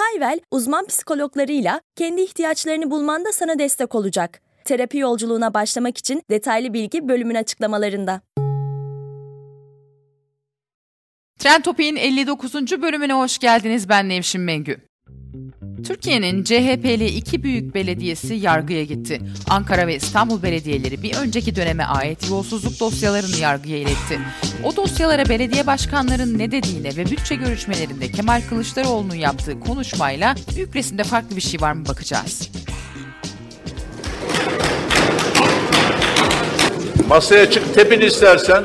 Hayvel, uzman psikologlarıyla kendi ihtiyaçlarını bulmanda sana destek olacak. Terapi yolculuğuna başlamak için detaylı bilgi bölümün açıklamalarında. Trend Topi'nin 59. bölümüne hoş geldiniz. Ben Nevşin Mengü. Türkiye'nin CHP'li iki büyük belediyesi yargıya gitti. Ankara ve İstanbul belediyeleri bir önceki döneme ait yolsuzluk dosyalarını yargıya iletti. O dosyalara belediye başkanlarının ne dediğine ve bütçe görüşmelerinde Kemal Kılıçdaroğlu'nun yaptığı konuşmayla büyük resimde farklı bir şey var mı bakacağız. Masaya çık tepin istersen.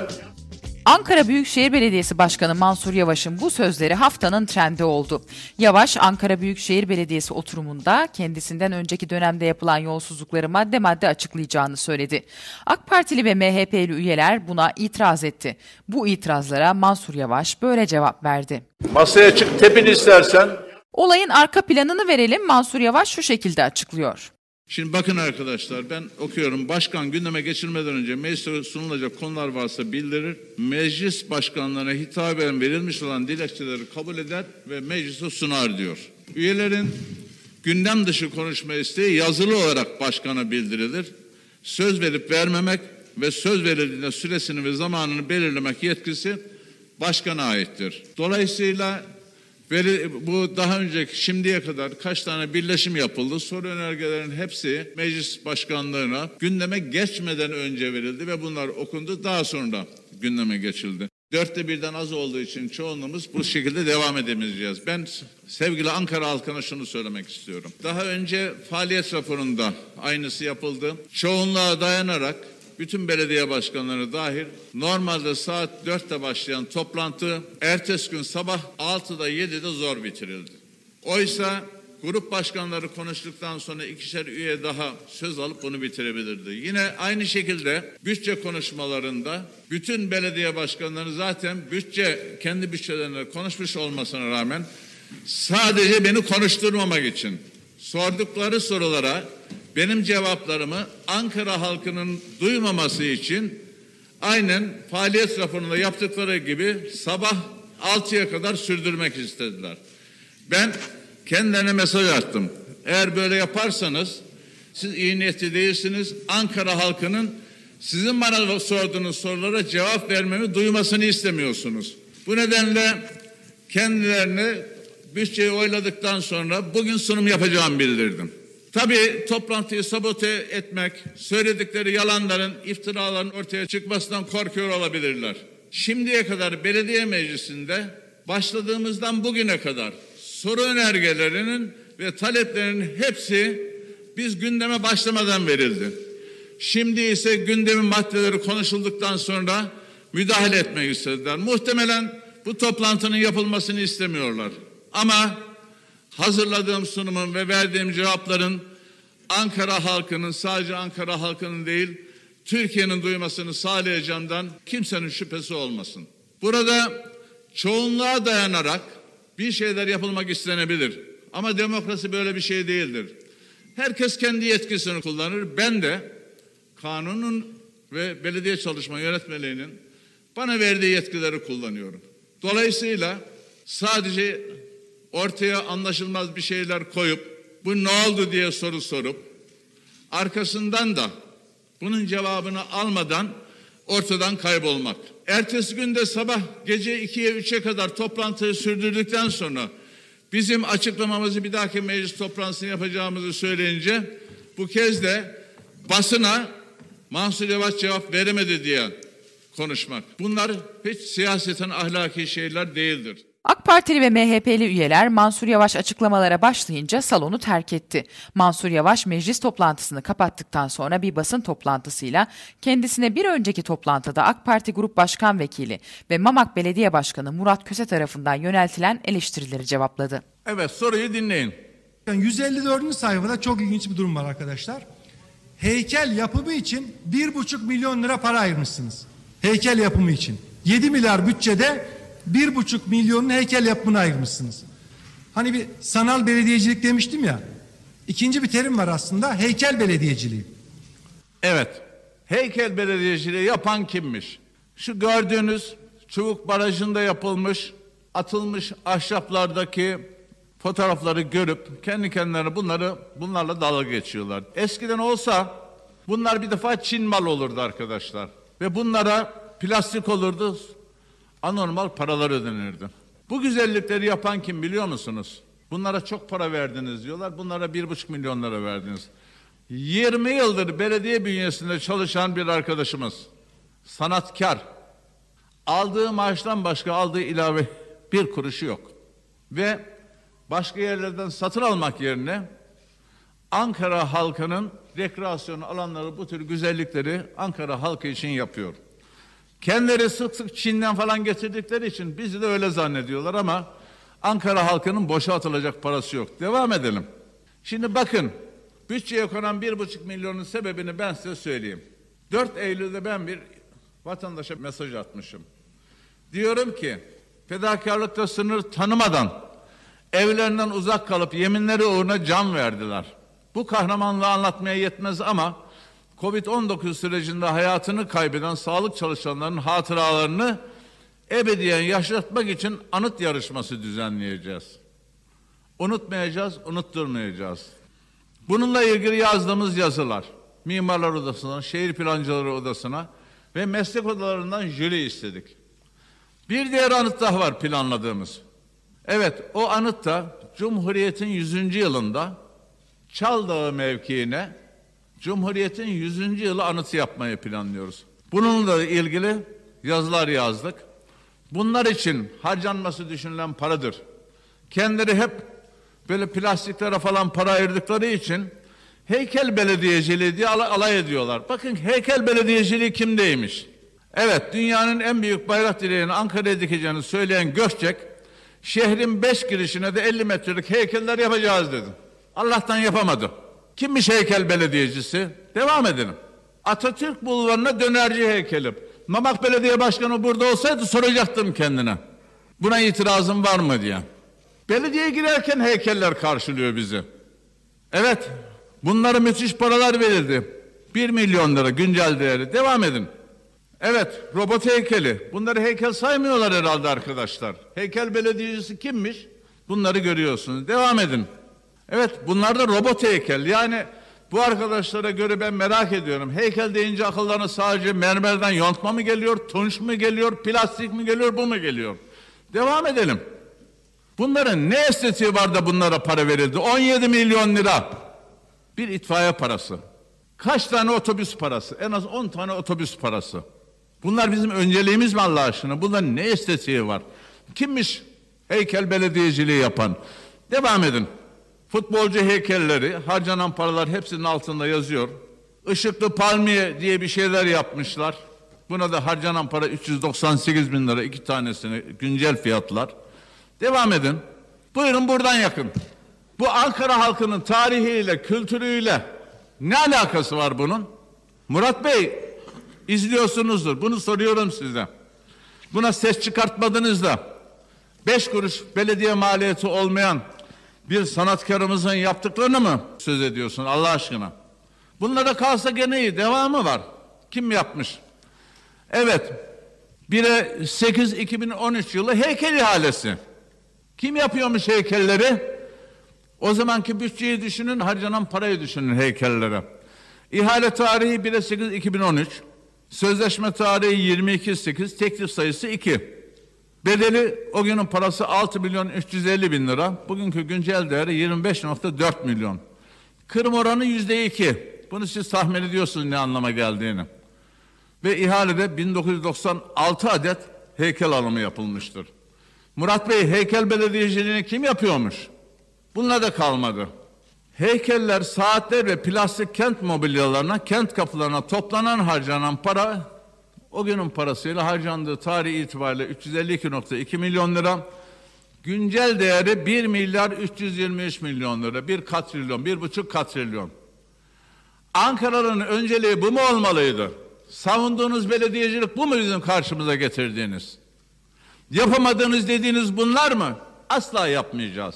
Ankara Büyükşehir Belediyesi Başkanı Mansur Yavaş'ın bu sözleri haftanın trendi oldu. Yavaş, Ankara Büyükşehir Belediyesi oturumunda kendisinden önceki dönemde yapılan yolsuzlukları madde madde açıklayacağını söyledi. AK Partili ve MHP'li üyeler buna itiraz etti. Bu itirazlara Mansur Yavaş böyle cevap verdi. Masaya çık tepin istersen. Olayın arka planını verelim Mansur Yavaş şu şekilde açıklıyor. Şimdi bakın arkadaşlar ben okuyorum. Başkan gündeme geçirmeden önce meclise sunulacak konular varsa bildirir. Meclis başkanlarına hitaben verilmiş olan dilekçeleri kabul eder ve meclise sunar diyor. Üyelerin gündem dışı konuşma isteği yazılı olarak başkana bildirilir. Söz verip vermemek ve söz verildiğinde süresini ve zamanını belirlemek yetkisi başkana aittir. Dolayısıyla Veri, bu daha önceki şimdiye kadar kaç tane birleşim yapıldı. Soru önergelerin hepsi meclis başkanlığına gündeme geçmeden önce verildi ve bunlar okundu. Daha sonra gündeme geçildi. Dörtte birden az olduğu için çoğunluğumuz bu şekilde devam edemeyeceğiz. Ben sevgili Ankara halkına şunu söylemek istiyorum. Daha önce faaliyet raporunda aynısı yapıldı. Çoğunluğa dayanarak bütün belediye başkanları dahil normalde saat 4'te başlayan toplantı ertesi gün sabah 6'da 7'de zor bitirildi. Oysa grup başkanları konuştuktan sonra ikişer üye daha söz alıp bunu bitirebilirdi. Yine aynı şekilde bütçe konuşmalarında bütün belediye başkanları zaten bütçe kendi bütçelerinde konuşmuş olmasına rağmen sadece beni konuşturmamak için sordukları sorulara benim cevaplarımı Ankara halkının duymaması için aynen faaliyet raporunda yaptıkları gibi sabah 6'ya kadar sürdürmek istediler. Ben kendilerine mesaj attım. Eğer böyle yaparsanız siz iyi niyetli değilsiniz. Ankara halkının sizin bana sorduğunuz sorulara cevap vermemi duymasını istemiyorsunuz. Bu nedenle kendilerine bütçeyi oyladıktan sonra bugün sunum yapacağımı bildirdim. Tabii toplantıyı sabote etmek, söyledikleri yalanların, iftiraların ortaya çıkmasından korkuyor olabilirler. Şimdiye kadar belediye meclisinde başladığımızdan bugüne kadar soru önergelerinin ve taleplerinin hepsi biz gündeme başlamadan verildi. Şimdi ise gündemin maddeleri konuşulduktan sonra müdahale etmek istediler. Muhtemelen bu toplantının yapılmasını istemiyorlar. Ama hazırladığım sunumun ve verdiğim cevapların Ankara halkının sadece Ankara halkının değil Türkiye'nin duymasını sağlayacağından kimsenin şüphesi olmasın. Burada çoğunluğa dayanarak bir şeyler yapılmak istenebilir. Ama demokrasi böyle bir şey değildir. Herkes kendi yetkisini kullanır. Ben de kanunun ve belediye çalışma yönetmeliğinin bana verdiği yetkileri kullanıyorum. Dolayısıyla sadece ortaya anlaşılmaz bir şeyler koyup bu ne oldu diye soru sorup arkasından da bunun cevabını almadan ortadan kaybolmak. Ertesi günde sabah gece 2'ye 3'e kadar toplantıyı sürdürdükten sonra bizim açıklamamızı bir dahaki meclis toplantısını yapacağımızı söyleyince bu kez de basına Mansur Yavaş cevap veremedi diye konuşmak. Bunlar hiç siyasetin ahlaki şeyler değildir. AK Partili ve MHP'li üyeler Mansur Yavaş açıklamalara başlayınca salonu terk etti. Mansur Yavaş meclis toplantısını kapattıktan sonra bir basın toplantısıyla kendisine bir önceki toplantıda AK Parti Grup Başkan Vekili ve Mamak Belediye Başkanı Murat Köse tarafından yöneltilen eleştirileri cevapladı. Evet soruyu dinleyin. Yani 154. sayfada çok ilginç bir durum var arkadaşlar. heykel yapımı için bir buçuk milyon lira para ayırmışsınız. Heykel yapımı için. 7 milyar bütçede bir buçuk milyonun heykel yapımına ayırmışsınız. Hani bir sanal belediyecilik demiştim ya. İkinci bir terim var aslında heykel belediyeciliği. Evet. Heykel belediyeciliği yapan kimmiş? Şu gördüğünüz Çubuk Barajı'nda yapılmış, atılmış ahşaplardaki fotoğrafları görüp kendi kendilerine bunları bunlarla dalga geçiyorlar. Eskiden olsa bunlar bir defa Çin mal olurdu arkadaşlar. Ve bunlara plastik olurdu. Anormal paralar ödenirdi. Bu güzellikleri yapan kim biliyor musunuz? Bunlara çok para verdiniz diyorlar. Bunlara bir buçuk milyon lira verdiniz. 20 yıldır belediye bünyesinde çalışan bir arkadaşımız. Sanatkar. Aldığı maaştan başka aldığı ilave bir kuruşu yok. Ve başka yerlerden satın almak yerine Ankara halkının rekreasyon alanları bu tür güzellikleri Ankara halkı için yapıyor. Kendileri sık sık Çin'den falan getirdikleri için bizi de öyle zannediyorlar ama Ankara halkının boşa atılacak parası yok. Devam edelim. Şimdi bakın bütçeye konan bir buçuk milyonun sebebini ben size söyleyeyim. 4 Eylül'de ben bir vatandaşa mesaj atmışım. Diyorum ki fedakarlıkta sınır tanımadan evlerinden uzak kalıp yeminleri uğruna can verdiler. Bu kahramanlığı anlatmaya yetmez ama Covid-19 sürecinde hayatını kaybeden sağlık çalışanlarının hatıralarını ebediyen yaşatmak için anıt yarışması düzenleyeceğiz. Unutmayacağız, unutturmayacağız. Bununla ilgili yazdığımız yazılar, Mimarlar Odası'na, Şehir Plancıları Odası'na ve meslek odalarından jüri istedik. Bir diğer anıt daha var planladığımız. Evet, o anıt da Cumhuriyet'in 100. yılında Çaldağı mevkiine Cumhuriyet'in 100. yılı anıtı yapmayı planlıyoruz. Bununla ilgili yazılar yazdık. Bunlar için harcanması düşünülen paradır. Kendileri hep böyle plastiklere falan para ayırdıkları için heykel belediyeciliği diye alay, ediyorlar. Bakın heykel belediyeciliği kimdeymiş? Evet dünyanın en büyük bayrak direğini Ankara'ya dikeceğini söyleyen Gökçek şehrin beş girişine de 50 metrelik heykeller yapacağız dedi. Allah'tan yapamadı. Kimmiş heykel belediyecisi? Devam edelim. Atatürk Bulvarı'na dönerci heykeli. Mamak Belediye Başkanı burada olsaydı soracaktım kendine. Buna itirazım var mı diye. Belediyeye girerken heykeller karşılıyor bizi. Evet, bunlara müthiş paralar verildi. Bir milyon lira güncel değeri. Devam edin. Evet, robot heykeli. Bunları heykel saymıyorlar herhalde arkadaşlar. Heykel belediyecisi kimmiş? Bunları görüyorsunuz. Devam edin. Evet, bunlar da robot heykel. Yani bu arkadaşlara göre ben merak ediyorum. Heykel deyince akıllarına sadece mermerden yontma mı geliyor, tunç mu geliyor, plastik mi geliyor, bu mu geliyor? Devam edelim. Bunların ne estetiği var da bunlara para verildi? 17 milyon lira. Bir itfaiye parası. Kaç tane otobüs parası? En az 10 tane otobüs parası. Bunlar bizim önceliğimiz mi Allah aşkına? Bunların ne estetiği var? Kimmiş heykel belediyeciliği yapan? Devam edin. Futbolcu heykelleri, harcanan paralar hepsinin altında yazıyor. Işıklı palmiye diye bir şeyler yapmışlar. Buna da harcanan para 398 bin lira iki tanesini güncel fiyatlar. Devam edin. Buyurun buradan yakın. Bu Ankara halkının tarihiyle, kültürüyle ne alakası var bunun? Murat Bey izliyorsunuzdur. Bunu soruyorum size. Buna ses çıkartmadınız da beş kuruş belediye maliyeti olmayan bir sanatkarımızın yaptıklarını mı söz ediyorsun Allah aşkına? Bunlara kalsa gene iyi. Devamı var. Kim yapmış? Evet. 1'e 8 2013 yılı heykel ihalesi. Kim yapıyormuş heykelleri? O zamanki bütçeyi düşünün, harcanan parayı düşünün heykellere. İhale tarihi 1'e 8 2013. Sözleşme tarihi 22 8, teklif sayısı 2. Bedeli o günün parası 6 milyon 350 bin lira. Bugünkü güncel değeri 25.4 milyon. Kırım oranı yüzde iki. Bunu siz tahmin ediyorsunuz ne anlama geldiğini. Ve ihalede 1996 adet heykel alımı yapılmıştır. Murat Bey heykel belediyeciliğini kim yapıyormuş? Bununla da kalmadı. Heykeller, saatler ve plastik kent mobilyalarına, kent kapılarına toplanan harcanan para o günün parasıyla harcandığı tarih itibariyle 352.2 milyon lira. Güncel değeri 1 milyar 323 milyon lira. Bir katrilyon, bir buçuk katrilyon. Ankara'nın önceliği bu mu olmalıydı? Savunduğunuz belediyecilik bu mu bizim karşımıza getirdiğiniz? Yapamadığınız dediğiniz bunlar mı? Asla yapmayacağız.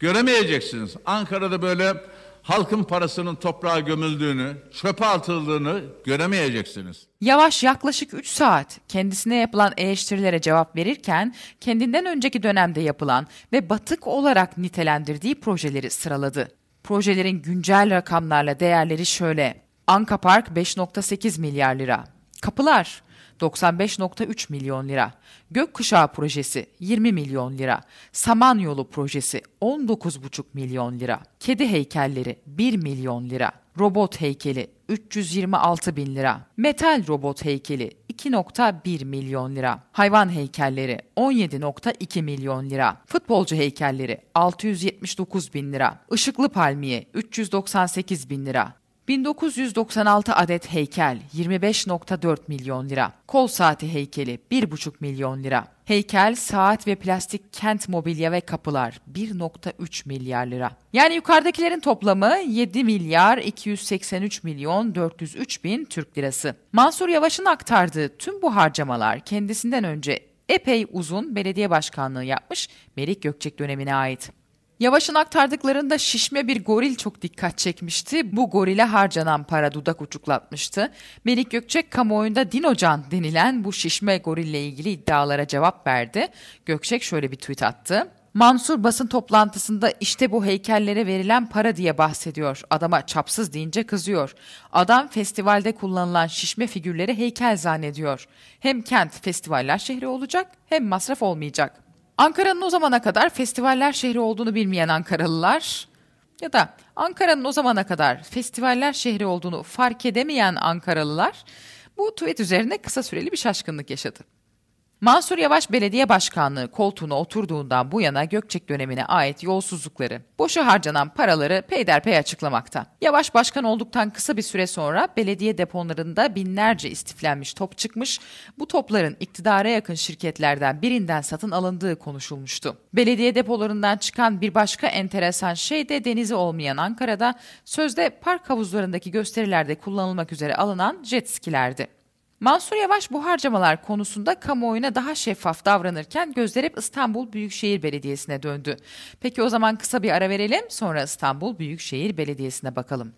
Göremeyeceksiniz. Ankara'da böyle halkın parasının toprağa gömüldüğünü, çöpe atıldığını göremeyeceksiniz. Yavaş yaklaşık 3 saat kendisine yapılan eleştirilere cevap verirken kendinden önceki dönemde yapılan ve batık olarak nitelendirdiği projeleri sıraladı. Projelerin güncel rakamlarla değerleri şöyle. Anka Park 5.8 milyar lira. Kapılar 95.3 milyon lira. Gökkuşağı projesi 20 milyon lira. Samanyolu projesi 19,5 milyon lira. Kedi heykelleri 1 milyon lira. Robot heykeli 326 bin lira. Metal robot heykeli 2.1 milyon lira. Hayvan heykelleri 17.2 milyon lira. Futbolcu heykelleri 679 bin lira. Işıklı palmiye 398 bin lira. 1996 adet heykel 25.4 milyon lira. Kol saati heykeli 1.5 milyon lira. Heykel, saat ve plastik kent mobilya ve kapılar 1.3 milyar lira. Yani yukarıdakilerin toplamı 7 milyar 283 milyon 403 bin Türk lirası. Mansur Yavaş'ın aktardığı tüm bu harcamalar kendisinden önce epey uzun belediye başkanlığı yapmış Melik Gökçek dönemine ait. Yavaş'ın aktardıklarında şişme bir goril çok dikkat çekmişti. Bu gorile harcanan para dudak uçuklatmıştı. Melik Gökçek kamuoyunda Dinocan denilen bu şişme gorille ilgili iddialara cevap verdi. Gökçek şöyle bir tweet attı. Mansur basın toplantısında işte bu heykellere verilen para diye bahsediyor. Adama çapsız deyince kızıyor. Adam festivalde kullanılan şişme figürleri heykel zannediyor. Hem kent festivaller şehri olacak hem masraf olmayacak. Ankara'nın o zamana kadar festivaller şehri olduğunu bilmeyen Ankaralılar ya da Ankara'nın o zamana kadar festivaller şehri olduğunu fark edemeyen Ankaralılar bu tweet üzerine kısa süreli bir şaşkınlık yaşadı. Mansur Yavaş belediye başkanlığı koltuğuna oturduğundan bu yana Gökçek dönemine ait yolsuzlukları, boşa harcanan paraları peyderpey açıklamakta. Yavaş başkan olduktan kısa bir süre sonra belediye depolarında binlerce istiflenmiş top çıkmış, bu topların iktidara yakın şirketlerden birinden satın alındığı konuşulmuştu. Belediye depolarından çıkan bir başka enteresan şey de denizi olmayan Ankara'da sözde park havuzlarındaki gösterilerde kullanılmak üzere alınan jet skilerdi. Mansur Yavaş bu harcamalar konusunda kamuoyuna daha şeffaf davranırken gözler hep İstanbul Büyükşehir Belediyesi'ne döndü. Peki o zaman kısa bir ara verelim sonra İstanbul Büyükşehir Belediyesi'ne bakalım.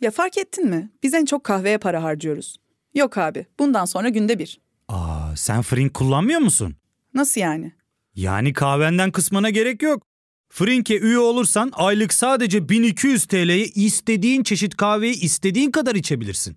Ya fark ettin mi? Biz en çok kahveye para harcıyoruz. Yok abi, bundan sonra günde bir. Aa, sen Frink kullanmıyor musun? Nasıl yani? Yani kahvenden kısmına gerek yok. Frink'e üye olursan aylık sadece 1200 TL'ye istediğin çeşit kahveyi istediğin kadar içebilirsin.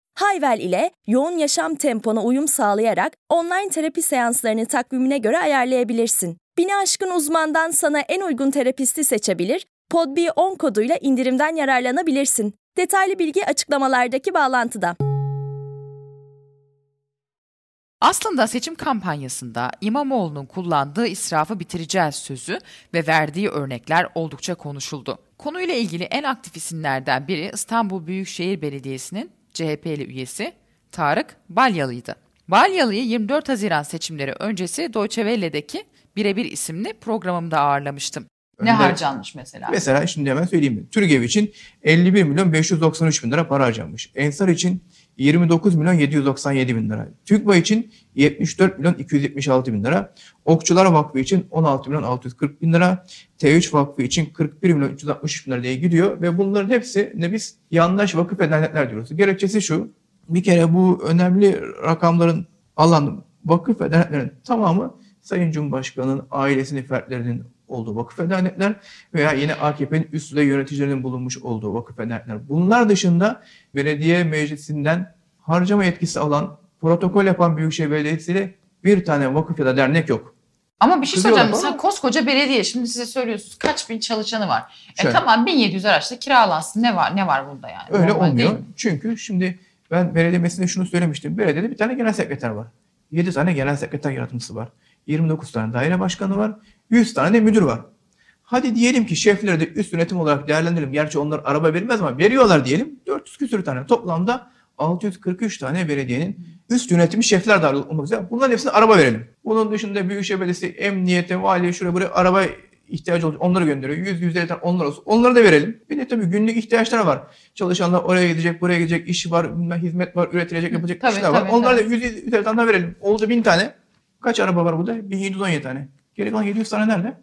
Hayvel ile yoğun yaşam tempona uyum sağlayarak online terapi seanslarını takvimine göre ayarlayabilirsin. Bini aşkın uzmandan sana en uygun terapisti seçebilir, PodB10 koduyla indirimden yararlanabilirsin. Detaylı bilgi açıklamalardaki bağlantıda. Aslında seçim kampanyasında İmamoğlu'nun kullandığı israfı bitireceğiz sözü ve verdiği örnekler oldukça konuşuldu. Konuyla ilgili en aktif isimlerden biri İstanbul Büyükşehir Belediyesi'nin CHP'li üyesi Tarık Balyalı'ydı. Balyalı'yı 24 Haziran seçimleri öncesi Deutsche Welle'deki Birebir isimli programımda ağırlamıştım. Ne harcanmış mesela? Mesela şimdi hemen söyleyeyim. mi? TÜRGEV için 51 milyon 593 bin lira para harcanmış. Ensar için 29 milyon 797 bin lira. TÜGVA için 74 milyon 276 bin lira. Okçular Vakfı için 16 milyon 640 bin lira. T3 Vakfı için 41 milyon 363 bin lira diye gidiyor. Ve bunların hepsi ne biz yandaş vakıf ve diyoruz. Gerekçesi şu. Bir kere bu önemli rakamların alan vakıf ve tamamı Sayın Cumhurbaşkanı'nın ailesinin fertlerinin olduğu vakıf ve dernekler veya yine AKP'nin üst düzey yöneticilerinin bulunmuş olduğu vakıf ve dernekler. Bunlar dışında belediye meclisinden harcama yetkisi alan, protokol yapan Büyükşehir Belediyesi ile bir tane vakıf ya da dernek yok. Ama bir şey Kızıyorlar ama- Sen koskoca belediye şimdi size söylüyorsunuz kaç bin çalışanı var. E Şöyle. tamam 1700 araçta kiralansın. Ne var ne var bunda yani? Öyle Normal olmuyor. Çünkü şimdi ben belediye meclisinde şunu söylemiştim. Belediyede bir tane genel sekreter var. 7 tane genel sekreter yardımcısı var. 29 tane daire başkanı var. 100 tane de müdür var. Hadi diyelim ki şefleri de üst yönetim olarak değerlendirelim. Gerçi onlar araba verilmez ama veriyorlar diyelim. 400 küsür tane toplamda 643 tane belediyenin üst yönetimi şefler dahil olmak üzere bunların hepsine araba verelim. Bunun dışında Büyükşehir Belediyesi, emniyete, valiye şuraya buraya araba ihtiyacı olacak. Onları gönderiyor. 100 150 tane onlar olsun. Onları da verelim. Bir de tabii günlük ihtiyaçları var. Çalışanlar oraya gidecek, buraya gidecek, iş var, hizmet var, üretilecek, yapılacak Tabii, işler var. tabii, Onları da tabii. 100 150 tane verelim. Oldu 1000 tane. Kaç araba var burada? 1717 tane. Geri kalan 700 tane nerede?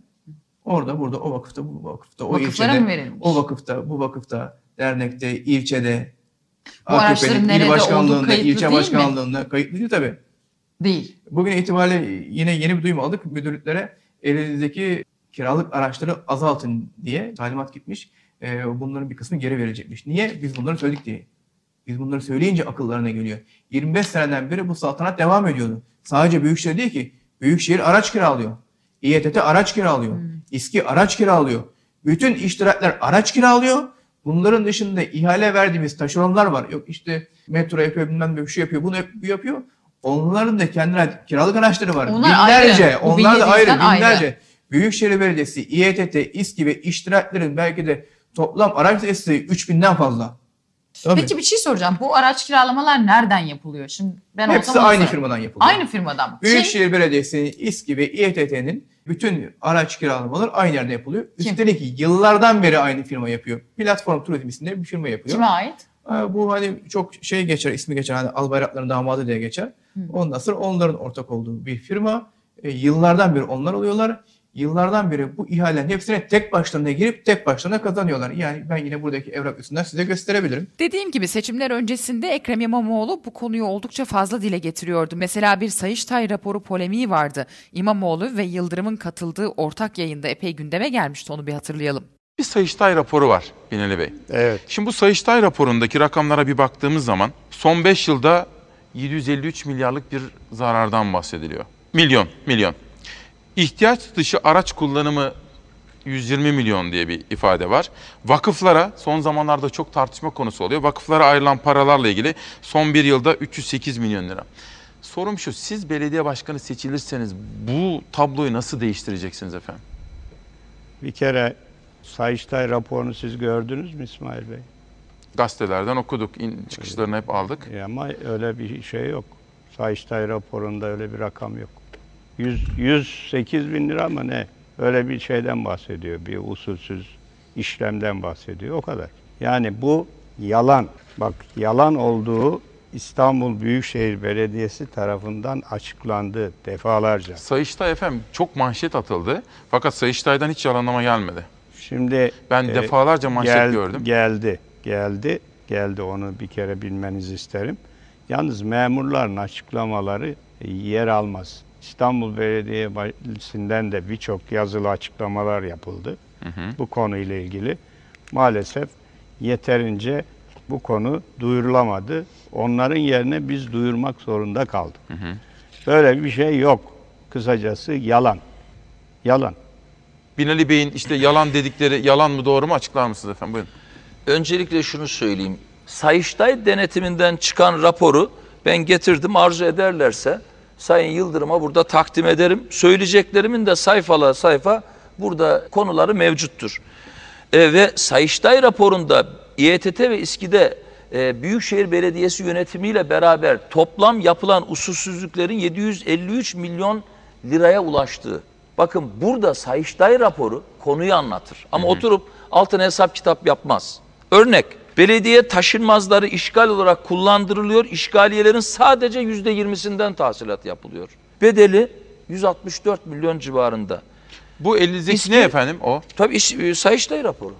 Orada, burada, o vakıfta, bu vakıfta, o Vakıflara ilçede, mı verilmiş? o vakıfta, bu vakıfta, dernekte, ilçede, Bu araçların AKP'nin nerede il olduğu başkanlığında, kayıtlı ilçe değil mi? başkanlığında kayıtlı değil tabii. Değil. Bugün itibariyle yine yeni bir duyum aldık. Müdürlüklere elinizdeki kiralık araçları azaltın diye talimat gitmiş. Ee, bunların bir kısmı geri verilecekmiş. Niye? Biz bunları söyledik diye. Biz bunları söyleyince akıllarına geliyor. 25 seneden beri bu saltanat devam ediyordu. Sadece Büyükşehir değil ki. Büyükşehir araç kiralıyor. İETT araç kiralıyor. İSKİ araç kiralıyor. Bütün iştirakler araç kiralıyor. Bunların dışında ihale verdiğimiz taşeronlar var. Yok işte metro yapıyor bilmem ne bir şey yapıyor. Bunu yap- bu yapıyor. Onların da kendine kiralık araçları var. Onlar binlerce. ayrı. Onlar da ayrı. 1700'den ayrı. Binlerce. Büyükşehir Belediyesi, İETT, İSKİ ve iştiraklerin belki de toplam araç sayısı 3000'den fazla. Tabii. Peki bir şey soracağım. Bu araç kiralamalar nereden yapılıyor? Şimdi ben Hepsi olsam aynı sorarım. firmadan yapılıyor. Aynı firmadan. Kim? Büyükşehir Belediyesi'nin, İSKİ ve İETT'nin bütün araç kiralamaları aynı yerde yapılıyor. Kim? Üstelik yıllardan beri aynı firma yapıyor. Platform Turizm isimli bir firma yapıyor. Kime ait? Ee, Bu hani çok şey geçer, ismi geçer. Hani Albayrakların damadı diye geçer. Ondan sonra onların ortak olduğu bir firma. E, yıllardan beri onlar oluyorlar. Yıllardan beri bu ihalelerin hepsine tek başlarına girip tek başlarına kazanıyorlar. Yani ben yine buradaki evrak üstünden size gösterebilirim. Dediğim gibi seçimler öncesinde Ekrem İmamoğlu bu konuyu oldukça fazla dile getiriyordu. Mesela bir Sayıştay raporu polemiği vardı. İmamoğlu ve Yıldırım'ın katıldığı ortak yayında epey gündeme gelmişti onu bir hatırlayalım. Bir Sayıştay raporu var Binali Bey. Evet. Şimdi bu Sayıştay raporundaki rakamlara bir baktığımız zaman son 5 yılda 753 milyarlık bir zarardan bahsediliyor. Milyon, milyon. İhtiyaç dışı araç kullanımı 120 milyon diye bir ifade var. Vakıflara son zamanlarda çok tartışma konusu oluyor. Vakıflara ayrılan paralarla ilgili son bir yılda 308 milyon lira. Sorum şu, siz belediye başkanı seçilirseniz bu tabloyu nasıl değiştireceksiniz efendim? Bir kere Sayıştay raporunu siz gördünüz mü İsmail Bey? Gazetelerden okuduk, in, çıkışlarını hep aldık. E ama öyle bir şey yok. Sayıştay raporunda öyle bir rakam yok. 100, 108 bin lira mı ne? Öyle bir şeyden bahsediyor. Bir usulsüz işlemden bahsediyor. O kadar. Yani bu yalan. Bak yalan olduğu İstanbul Büyükşehir Belediyesi tarafından açıklandı defalarca. Sayıştay efendim çok manşet atıldı. Fakat Sayıştay'dan hiç yalanlama gelmedi. Şimdi Ben e, defalarca manşet gel- gördüm. Geldi, geldi, geldi. Onu bir kere bilmenizi isterim. Yalnız memurların açıklamaları e, yer almaz. İstanbul Belediyesi'nden de birçok yazılı açıklamalar yapıldı bu konuyla ilgili. Maalesef yeterince bu konu duyurulamadı. Onların yerine biz duyurmak zorunda kaldık. Böyle bir şey yok. Kısacası yalan. Yalan. Binali Bey'in işte yalan dedikleri yalan mı doğru mu açıklar mısınız efendim? Buyurun. Öncelikle şunu söyleyeyim. Sayıştay denetiminden çıkan raporu ben getirdim arzu ederlerse Sayın Yıldırım'a burada takdim ederim. Söyleyeceklerimin de sayfalar sayfa burada konuları mevcuttur. E, ve Sayıştay raporunda İETT ve İSKİ'de e, Büyükşehir Belediyesi yönetimiyle beraber toplam yapılan usulsüzlüklerin 753 milyon liraya ulaştığı. Bakın burada Sayıştay raporu konuyu anlatır. Ama oturup altına hesap kitap yapmaz. Örnek, belediye taşınmazları işgal olarak kullandırılıyor. İşgaliyelerin sadece yüzde yirmisinden tahsilat yapılıyor. Bedeli 164 milyon civarında. Bu elinizdeki İSKİ- ne efendim o? Tabii iş, e, Sayıştay raporu.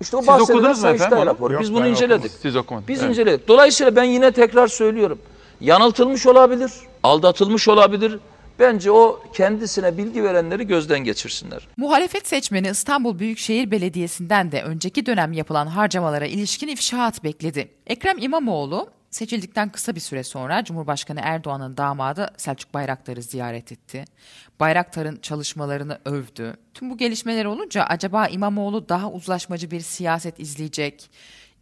İşte o Siz okudunuz mu efendim raporu. Yok, Biz bunu inceledik. okumadım. Siz okumadınız. Biz Evet. inceledik. Dolayısıyla ben yine tekrar söylüyorum. Yanıltılmış olabilir, aldatılmış olabilir. Bence o kendisine bilgi verenleri gözden geçirsinler. Muhalefet seçmeni İstanbul Büyükşehir Belediyesi'nden de önceki dönem yapılan harcamalara ilişkin ifşaat bekledi. Ekrem İmamoğlu seçildikten kısa bir süre sonra Cumhurbaşkanı Erdoğan'ın damadı Selçuk Bayraktar'ı ziyaret etti. Bayraktar'ın çalışmalarını övdü. Tüm bu gelişmeler olunca acaba İmamoğlu daha uzlaşmacı bir siyaset izleyecek,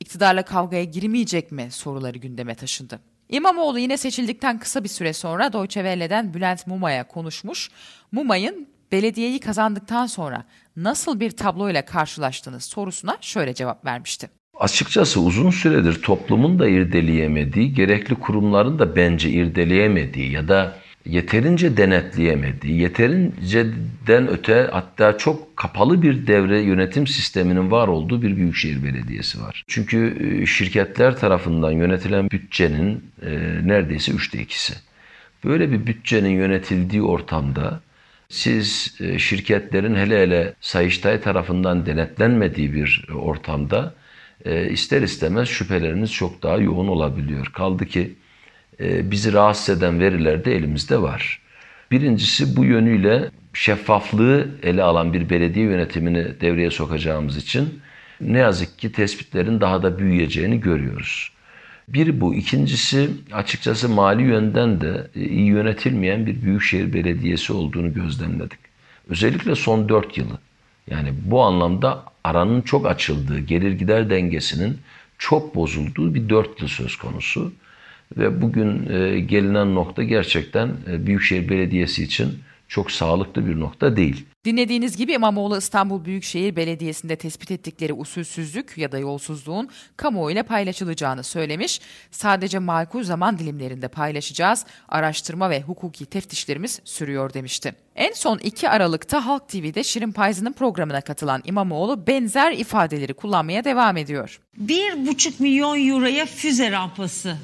iktidarla kavgaya girmeyecek mi soruları gündeme taşındı. İmamoğlu yine seçildikten kısa bir süre sonra Deutsche Welle'den Bülent Muma'ya konuşmuş. Muma'nın belediyeyi kazandıktan sonra nasıl bir tabloyla karşılaştığınız sorusuna şöyle cevap vermişti. Açıkçası uzun süredir toplumun da irdeleyemediği, gerekli kurumların da bence irdeleyemediği ya da yeterince denetleyemediği, yeterince'den öte hatta çok kapalı bir devre yönetim sisteminin var olduğu bir büyükşehir belediyesi var. Çünkü e, şirketler tarafından yönetilen bütçenin e, neredeyse üçte ikisi. Böyle bir bütçenin yönetildiği ortamda siz e, şirketlerin hele hele Sayıştay tarafından denetlenmediği bir ortamda ister istemez şüpheleriniz çok daha yoğun olabiliyor. Kaldı ki bizi rahatsız eden veriler de elimizde var. Birincisi bu yönüyle şeffaflığı ele alan bir belediye yönetimini devreye sokacağımız için ne yazık ki tespitlerin daha da büyüyeceğini görüyoruz. Bir bu. ikincisi açıkçası mali yönden de e, iyi yönetilmeyen bir büyükşehir belediyesi olduğunu gözlemledik. Özellikle son dört yılı. Yani bu anlamda aranın çok açıldığı, gelir gider dengesinin çok bozulduğu bir dört yıl söz konusu. Ve bugün e, gelinen nokta gerçekten e, Büyükşehir Belediyesi için çok sağlıklı bir nokta değil. Dinlediğiniz gibi İmamoğlu İstanbul Büyükşehir Belediyesi'nde tespit ettikleri usulsüzlük ya da yolsuzluğun kamuoyuyla paylaşılacağını söylemiş. Sadece makul zaman dilimlerinde paylaşacağız. Araştırma ve hukuki teftişlerimiz sürüyor demişti. En son 2 Aralık'ta Halk TV'de Şirin Payzı'nın programına katılan İmamoğlu benzer ifadeleri kullanmaya devam ediyor. 1,5 milyon euroya füze rampası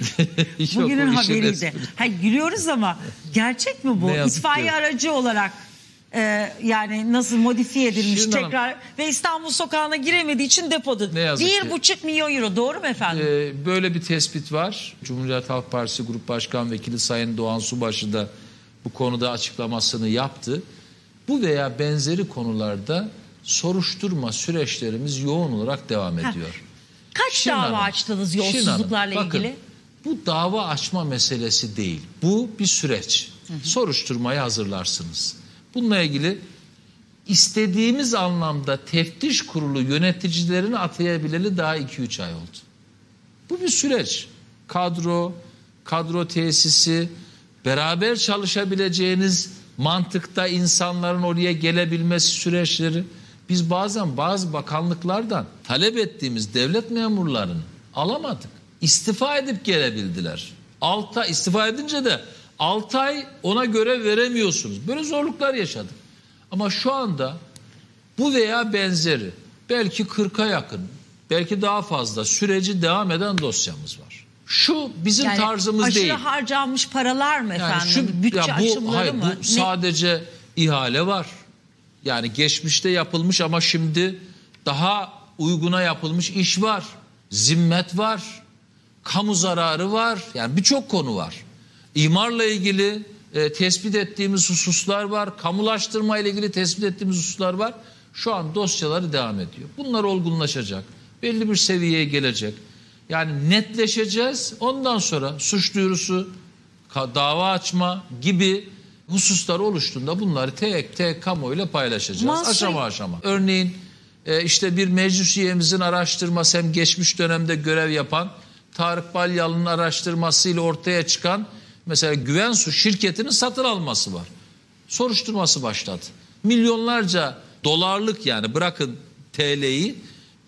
Bugünün haberiydi. Ha, gülüyoruz ama gerçek mi bu? İtfaiye ki. aracı olarak e, yani nasıl modifiye edilmiş Şirin tekrar Hanım, ve İstanbul sokağına giremediği için depoda. Bir buçuk milyon euro doğru mu efendim? Ee, böyle bir tespit var. Cumhuriyet Halk Partisi Grup Başkan Vekili Sayın Doğan Subaşı da bu konuda açıklamasını yaptı. Bu veya benzeri konularda soruşturma süreçlerimiz yoğun olarak devam ediyor. Kaç Şirin dava Hanım, açtınız yolsuzluklarla Hanım, ilgili? Bu dava açma meselesi değil. Bu bir süreç. Hı hı. Soruşturmayı hazırlarsınız. Bununla ilgili istediğimiz anlamda teftiş kurulu yöneticilerini atayabileli daha 2-3 ay oldu. Bu bir süreç. Kadro, kadro tesisi, beraber çalışabileceğiniz mantıkta insanların oraya gelebilmesi süreçleri. Biz bazen bazı bakanlıklardan talep ettiğimiz devlet memurlarını alamadık. İstifa edip gelebildiler. 6 ay istifa edince de 6 ay ona göre veremiyorsunuz. Böyle zorluklar yaşadık. Ama şu anda bu veya benzeri belki 40'a yakın, belki daha fazla süreci devam eden dosyamız var. Şu bizim yani tarzımız aşırı değil. Aşırı harcanmış paralar mı efendim? Yani şu, Bütçe ya bu, hayır, mı? Bu sadece ne? ihale var. Yani geçmişte yapılmış ama şimdi daha uyguna yapılmış iş var. Zimmet var. Kamu zararı var. Yani birçok konu var. İmarla ilgili e, tespit ettiğimiz hususlar var. Kamulaştırma ile ilgili tespit ettiğimiz hususlar var. Şu an dosyaları devam ediyor. Bunlar olgunlaşacak. Belli bir seviyeye gelecek. Yani netleşeceğiz. Ondan sonra suç duyurusu, dava açma gibi hususlar oluştuğunda bunları tek tek kamuoyuyla paylaşacağız. Mahsur... Aşama aşama. Örneğin e, işte bir meclis üyemizin araştırması hem geçmiş dönemde görev yapan Tarık Balyalı'nın araştırmasıyla ortaya çıkan mesela Güvensu şirketinin satın alması var. Soruşturması başladı. Milyonlarca dolarlık yani bırakın TL'yi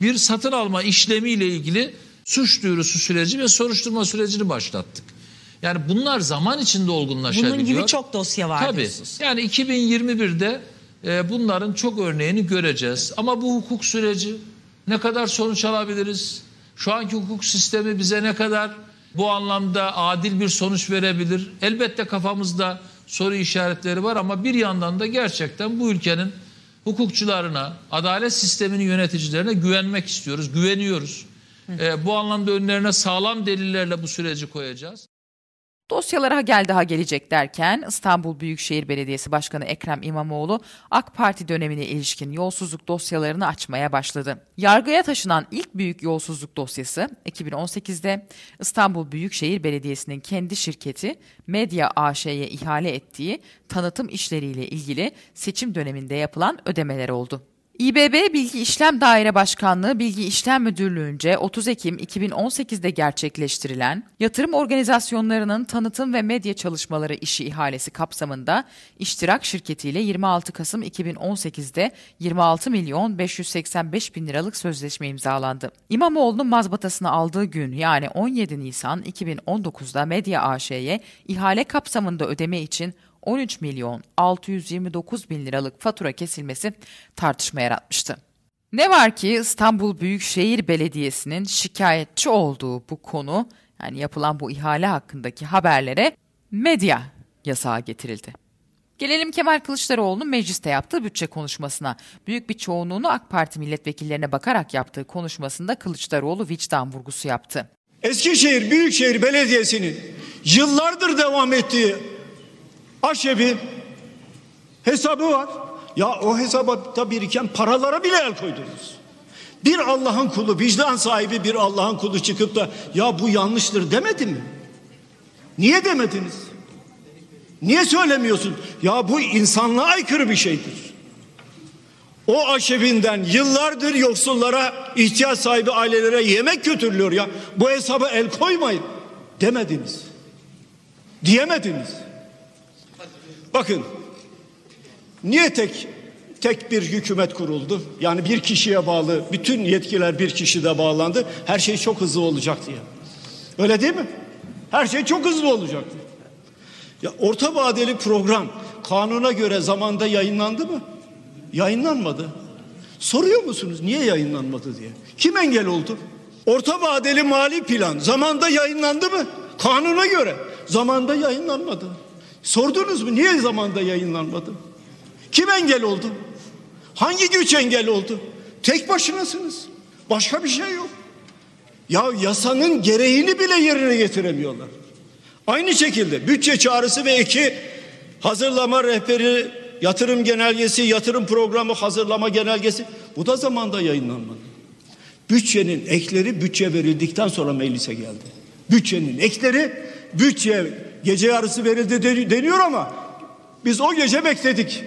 bir satın alma işlemiyle ilgili suç duyurusu süreci ve soruşturma sürecini başlattık. Yani bunlar zaman içinde olgunlaşabiliyor. Bunun gibi çok dosya var Tabii. diyorsunuz. Yani 2021'de e, bunların çok örneğini göreceğiz. Ama bu hukuk süreci ne kadar sonuç alabiliriz? Şu anki hukuk sistemi bize ne kadar bu anlamda adil bir sonuç verebilir? Elbette kafamızda soru işaretleri var ama bir yandan da gerçekten bu ülkenin hukukçularına, adalet sisteminin yöneticilerine güvenmek istiyoruz, güveniyoruz. Ee, bu anlamda önlerine sağlam delillerle bu süreci koyacağız. Dosyalara gel daha gelecek derken İstanbul Büyükşehir Belediyesi Başkanı Ekrem İmamoğlu AK Parti dönemine ilişkin yolsuzluk dosyalarını açmaya başladı. Yargıya taşınan ilk büyük yolsuzluk dosyası 2018'de İstanbul Büyükşehir Belediyesi'nin kendi şirketi Medya AŞ'ye ihale ettiği tanıtım işleriyle ilgili seçim döneminde yapılan ödemeler oldu. İBB Bilgi İşlem Daire Başkanlığı Bilgi İşlem Müdürlüğü'nce 30 Ekim 2018'de gerçekleştirilen yatırım organizasyonlarının tanıtım ve medya çalışmaları işi ihalesi kapsamında iştirak şirketiyle 26 Kasım 2018'de 26 milyon 585 bin liralık sözleşme imzalandı. İmamoğlu'nun mazbatasını aldığı gün yani 17 Nisan 2019'da Medya AŞ'ye ihale kapsamında ödeme için 13 milyon 629 bin liralık fatura kesilmesi tartışma yaratmıştı. Ne var ki İstanbul Büyükşehir Belediyesi'nin şikayetçi olduğu bu konu yani yapılan bu ihale hakkındaki haberlere medya yasağı getirildi. Gelelim Kemal Kılıçdaroğlu'nun mecliste yaptığı bütçe konuşmasına. Büyük bir çoğunluğunu AK Parti milletvekillerine bakarak yaptığı konuşmasında Kılıçdaroğlu vicdan vurgusu yaptı. Eskişehir Büyükşehir Belediyesi'nin yıllardır devam ettiği aşebi hesabı var. Ya o hesaba biriken paralara bile el koydunuz. Bir Allah'ın kulu, vicdan sahibi bir Allah'ın kulu çıkıp da ya bu yanlıştır demedi mi? Niye demediniz? Niye söylemiyorsun? Ya bu insanlığa aykırı bir şeydir. O aşevinden yıllardır yoksullara, ihtiyaç sahibi ailelere yemek götürülüyor ya. Bu hesaba el koymayın demediniz. Diyemediniz. Bakın niye tek tek bir hükümet kuruldu? Yani bir kişiye bağlı bütün yetkiler bir kişide bağlandı. Her şey çok hızlı olacak diye. Öyle değil mi? Her şey çok hızlı olacaktı. Ya orta vadeli program kanuna göre zamanda yayınlandı mı? Yayınlanmadı. Soruyor musunuz niye yayınlanmadı diye? Kim engel oldu? Orta vadeli mali plan zamanda yayınlandı mı? Kanuna göre zamanda yayınlanmadı. Sordunuz mu niye zamanda yayınlanmadı? Kim engel oldu? Hangi güç engel oldu? Tek başınasınız. Başka bir şey yok. Ya yasanın gereğini bile yerine getiremiyorlar. Aynı şekilde bütçe çağrısı ve iki hazırlama rehberi, yatırım genelgesi, yatırım programı hazırlama genelgesi bu da zamanda yayınlanmadı. Bütçenin ekleri bütçe verildikten sonra meclise geldi. Bütçenin ekleri bütçe gece yarısı verildi deniyor ama biz o gece bekledik.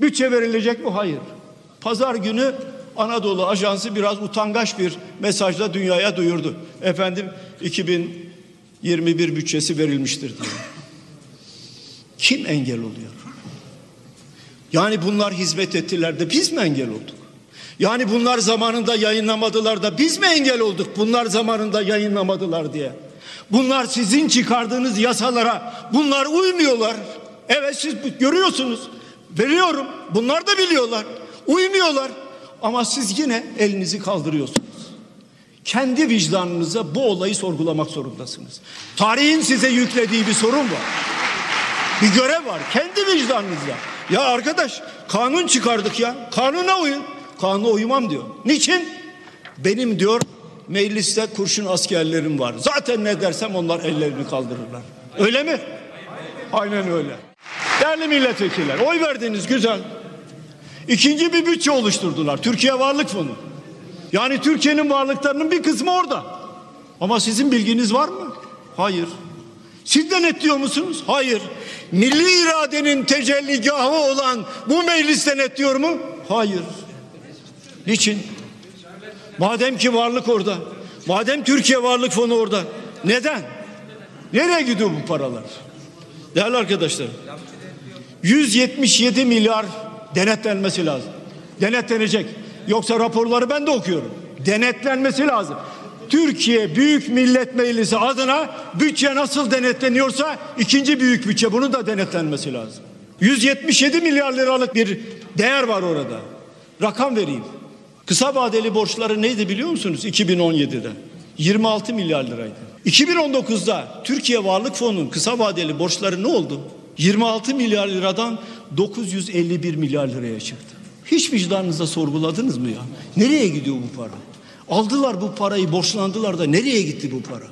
Bütçe verilecek mi? Hayır. Pazar günü Anadolu Ajansı biraz utangaç bir mesajla dünyaya duyurdu. Efendim 2021 bütçesi verilmiştir diye. Kim engel oluyor? Yani bunlar hizmet ettiler de biz mi engel olduk? Yani bunlar zamanında yayınlamadılar da biz mi engel olduk? Bunlar zamanında yayınlamadılar diye. Bunlar sizin çıkardığınız yasalara bunlar uymuyorlar. Evet siz görüyorsunuz. Veriyorum. Bunlar da biliyorlar. Uymuyorlar. Ama siz yine elinizi kaldırıyorsunuz. Kendi vicdanınıza bu olayı sorgulamak zorundasınız. Tarihin size yüklediği bir sorun var. Bir görev var. Kendi vicdanınızla. Ya arkadaş kanun çıkardık ya. Kanuna uyun. Kanuna uymam diyor. Niçin? Benim diyor mecliste kurşun askerlerim var. Zaten ne dersem onlar ellerini kaldırırlar. Öyle mi? Aynen öyle. Değerli milletvekiller oy verdiniz güzel. İkinci bir bütçe oluşturdular. Türkiye Varlık Fonu. Yani Türkiye'nin varlıklarının bir kısmı orada. Ama sizin bilginiz var mı? Hayır. Siz denetliyor musunuz? Hayır. Milli iradenin tecelligahı olan bu meclis denetliyor mu? Hayır. Niçin? Madem ki varlık orada. Madem Türkiye Varlık Fonu orada. Neden? Nereye gidiyor bu paralar? Değerli arkadaşlar. 177 milyar denetlenmesi lazım. Denetlenecek. Yoksa raporları ben de okuyorum. Denetlenmesi lazım. Türkiye Büyük Millet Meclisi adına bütçe nasıl denetleniyorsa ikinci büyük bütçe bunun da denetlenmesi lazım. 177 milyar liralık bir değer var orada. Rakam vereyim. Kısa vadeli borçları neydi biliyor musunuz 2017'de? 26 milyar liraydı. 2019'da Türkiye Varlık Fonu'nun kısa vadeli borçları ne oldu? 26 milyar liradan 951 milyar liraya çıktı. Hiç vicdanınıza sorguladınız mı ya? Nereye gidiyor bu para? Aldılar bu parayı borçlandılar da nereye gitti bu para?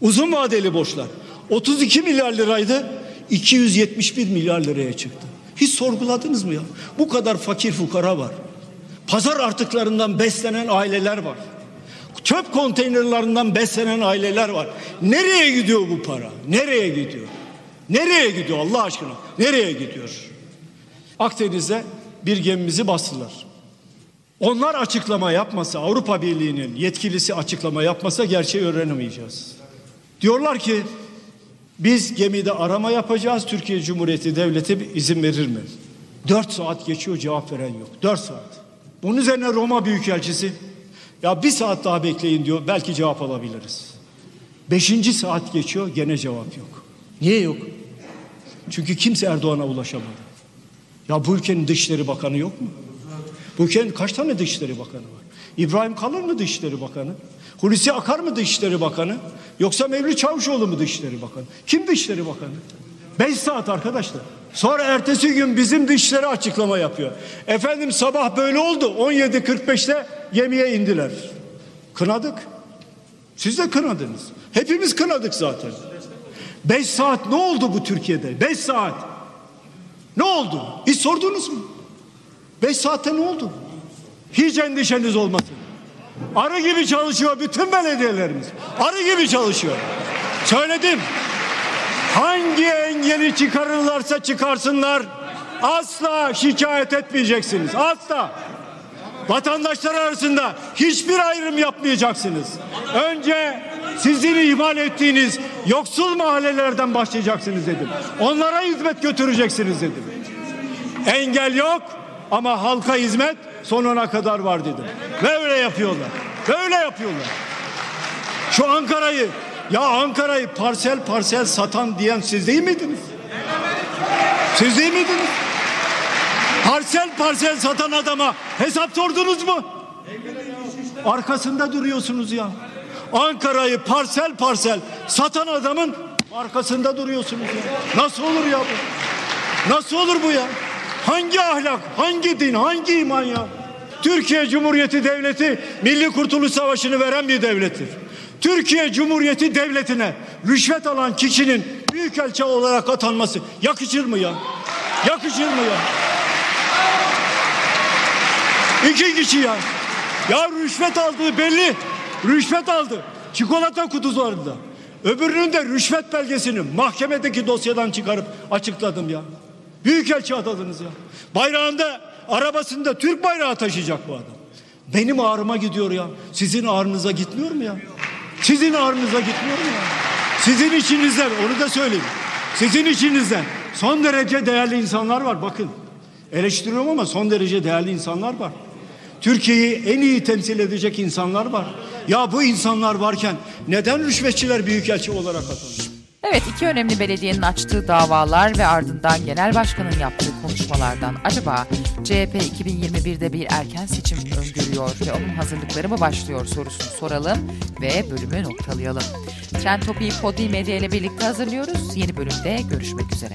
Uzun vadeli borçlar 32 milyar liraydı 271 milyar liraya çıktı. Hiç sorguladınız mı ya? Bu kadar fakir fukara var. Pazar artıklarından beslenen aileler var. Çöp konteynerlerinden beslenen aileler var. Nereye gidiyor bu para? Nereye gidiyor? Nereye gidiyor Allah aşkına? Nereye gidiyor? Akdeniz'de bir gemimizi bastılar. Onlar açıklama yapmasa, Avrupa Birliği'nin yetkilisi açıklama yapmasa gerçeği öğrenemeyeceğiz. Diyorlar ki biz gemide arama yapacağız. Türkiye Cumhuriyeti Devleti izin verir mi? Dört saat geçiyor cevap veren yok. Dört saat. Bunun üzerine Roma Büyükelçisi ya bir saat daha bekleyin diyor. Belki cevap alabiliriz. Beşinci saat geçiyor gene cevap yok. Niye yok? Çünkü kimse Erdoğan'a ulaşamadı. Ya bu ülkenin Dışişleri Bakanı yok mu? Bu ülkenin kaç tane Dışişleri Bakanı var? İbrahim Kalın mı Dışişleri Bakanı? Hulusi Akar mı Dışişleri Bakanı? Yoksa Mevlüt Çavuşoğlu mu Dışişleri Bakanı? Kim Dışişleri Bakanı? Beş saat arkadaşlar. Sonra ertesi gün bizim dışişleri açıklama yapıyor. Efendim sabah böyle oldu. 17.45'te gemiye indiler. Kınadık. Siz de kınadınız. Hepimiz kınadık zaten. Beş saat ne oldu bu Türkiye'de? Beş saat. Ne oldu? Hiç sordunuz mu? Beş saatte ne oldu? Hiç endişeniz olmasın. Arı gibi çalışıyor bütün belediyelerimiz. Arı gibi çalışıyor. Söyledim. Hangi engeli çıkarırlarsa çıkarsınlar asla şikayet etmeyeceksiniz. Asla. Vatandaşlar arasında hiçbir ayrım yapmayacaksınız. Önce sizin ihmal ettiğiniz yoksul mahallelerden başlayacaksınız dedim. Onlara hizmet götüreceksiniz dedim. Engel yok ama halka hizmet sonuna kadar var dedim. Böyle yapıyorlar. Böyle yapıyorlar. Şu Ankara'yı ya Ankara'yı parsel parsel satan diyen siz değil miydiniz? Siz değil miydiniz? Parsel parsel satan adama hesap sordunuz mu? Arkasında duruyorsunuz ya. Ankara'yı parsel parsel satan adamın arkasında duruyorsunuz ya. Nasıl olur ya bu? Nasıl olur bu ya? Hangi ahlak, hangi din, hangi iman ya? Türkiye Cumhuriyeti Devleti Milli Kurtuluş Savaşı'nı veren bir devlettir. Türkiye Cumhuriyeti Devleti'ne rüşvet alan kişinin büyükelçi olarak atanması yakışır mı ya? Yakışır mı ya? İki kişi ya. Ya rüşvet aldığı belli. Rüşvet aldı. Çikolata kutularında. Öbürünün de rüşvet belgesini mahkemedeki dosyadan çıkarıp açıkladım ya. Büyükelçi atadınız ya. Bayrağında arabasında Türk bayrağı taşıyacak bu adam. Benim ağrıma gidiyor ya. Sizin ağrınıza gitmiyor mu ya? Sizin ağrınıza gitmiyor mu ya? Sizin içinizden onu da söyleyeyim. Sizin içinizden son derece değerli insanlar var bakın. Eleştiriyorum ama son derece değerli insanlar var. Türkiye'yi en iyi temsil edecek insanlar var. Ya bu insanlar varken neden rüşvetçiler büyükelçi olarak atanır? Evet iki önemli belediyenin açtığı davalar ve ardından genel başkanın yaptığı konuşmalardan acaba CHP 2021'de bir erken seçim öngörüyor ve onun hazırlıkları mı başlıyor sorusunu soralım ve bölümü noktalayalım. Trend Topi'yi Podbi Medya ile birlikte hazırlıyoruz. Yeni bölümde görüşmek üzere.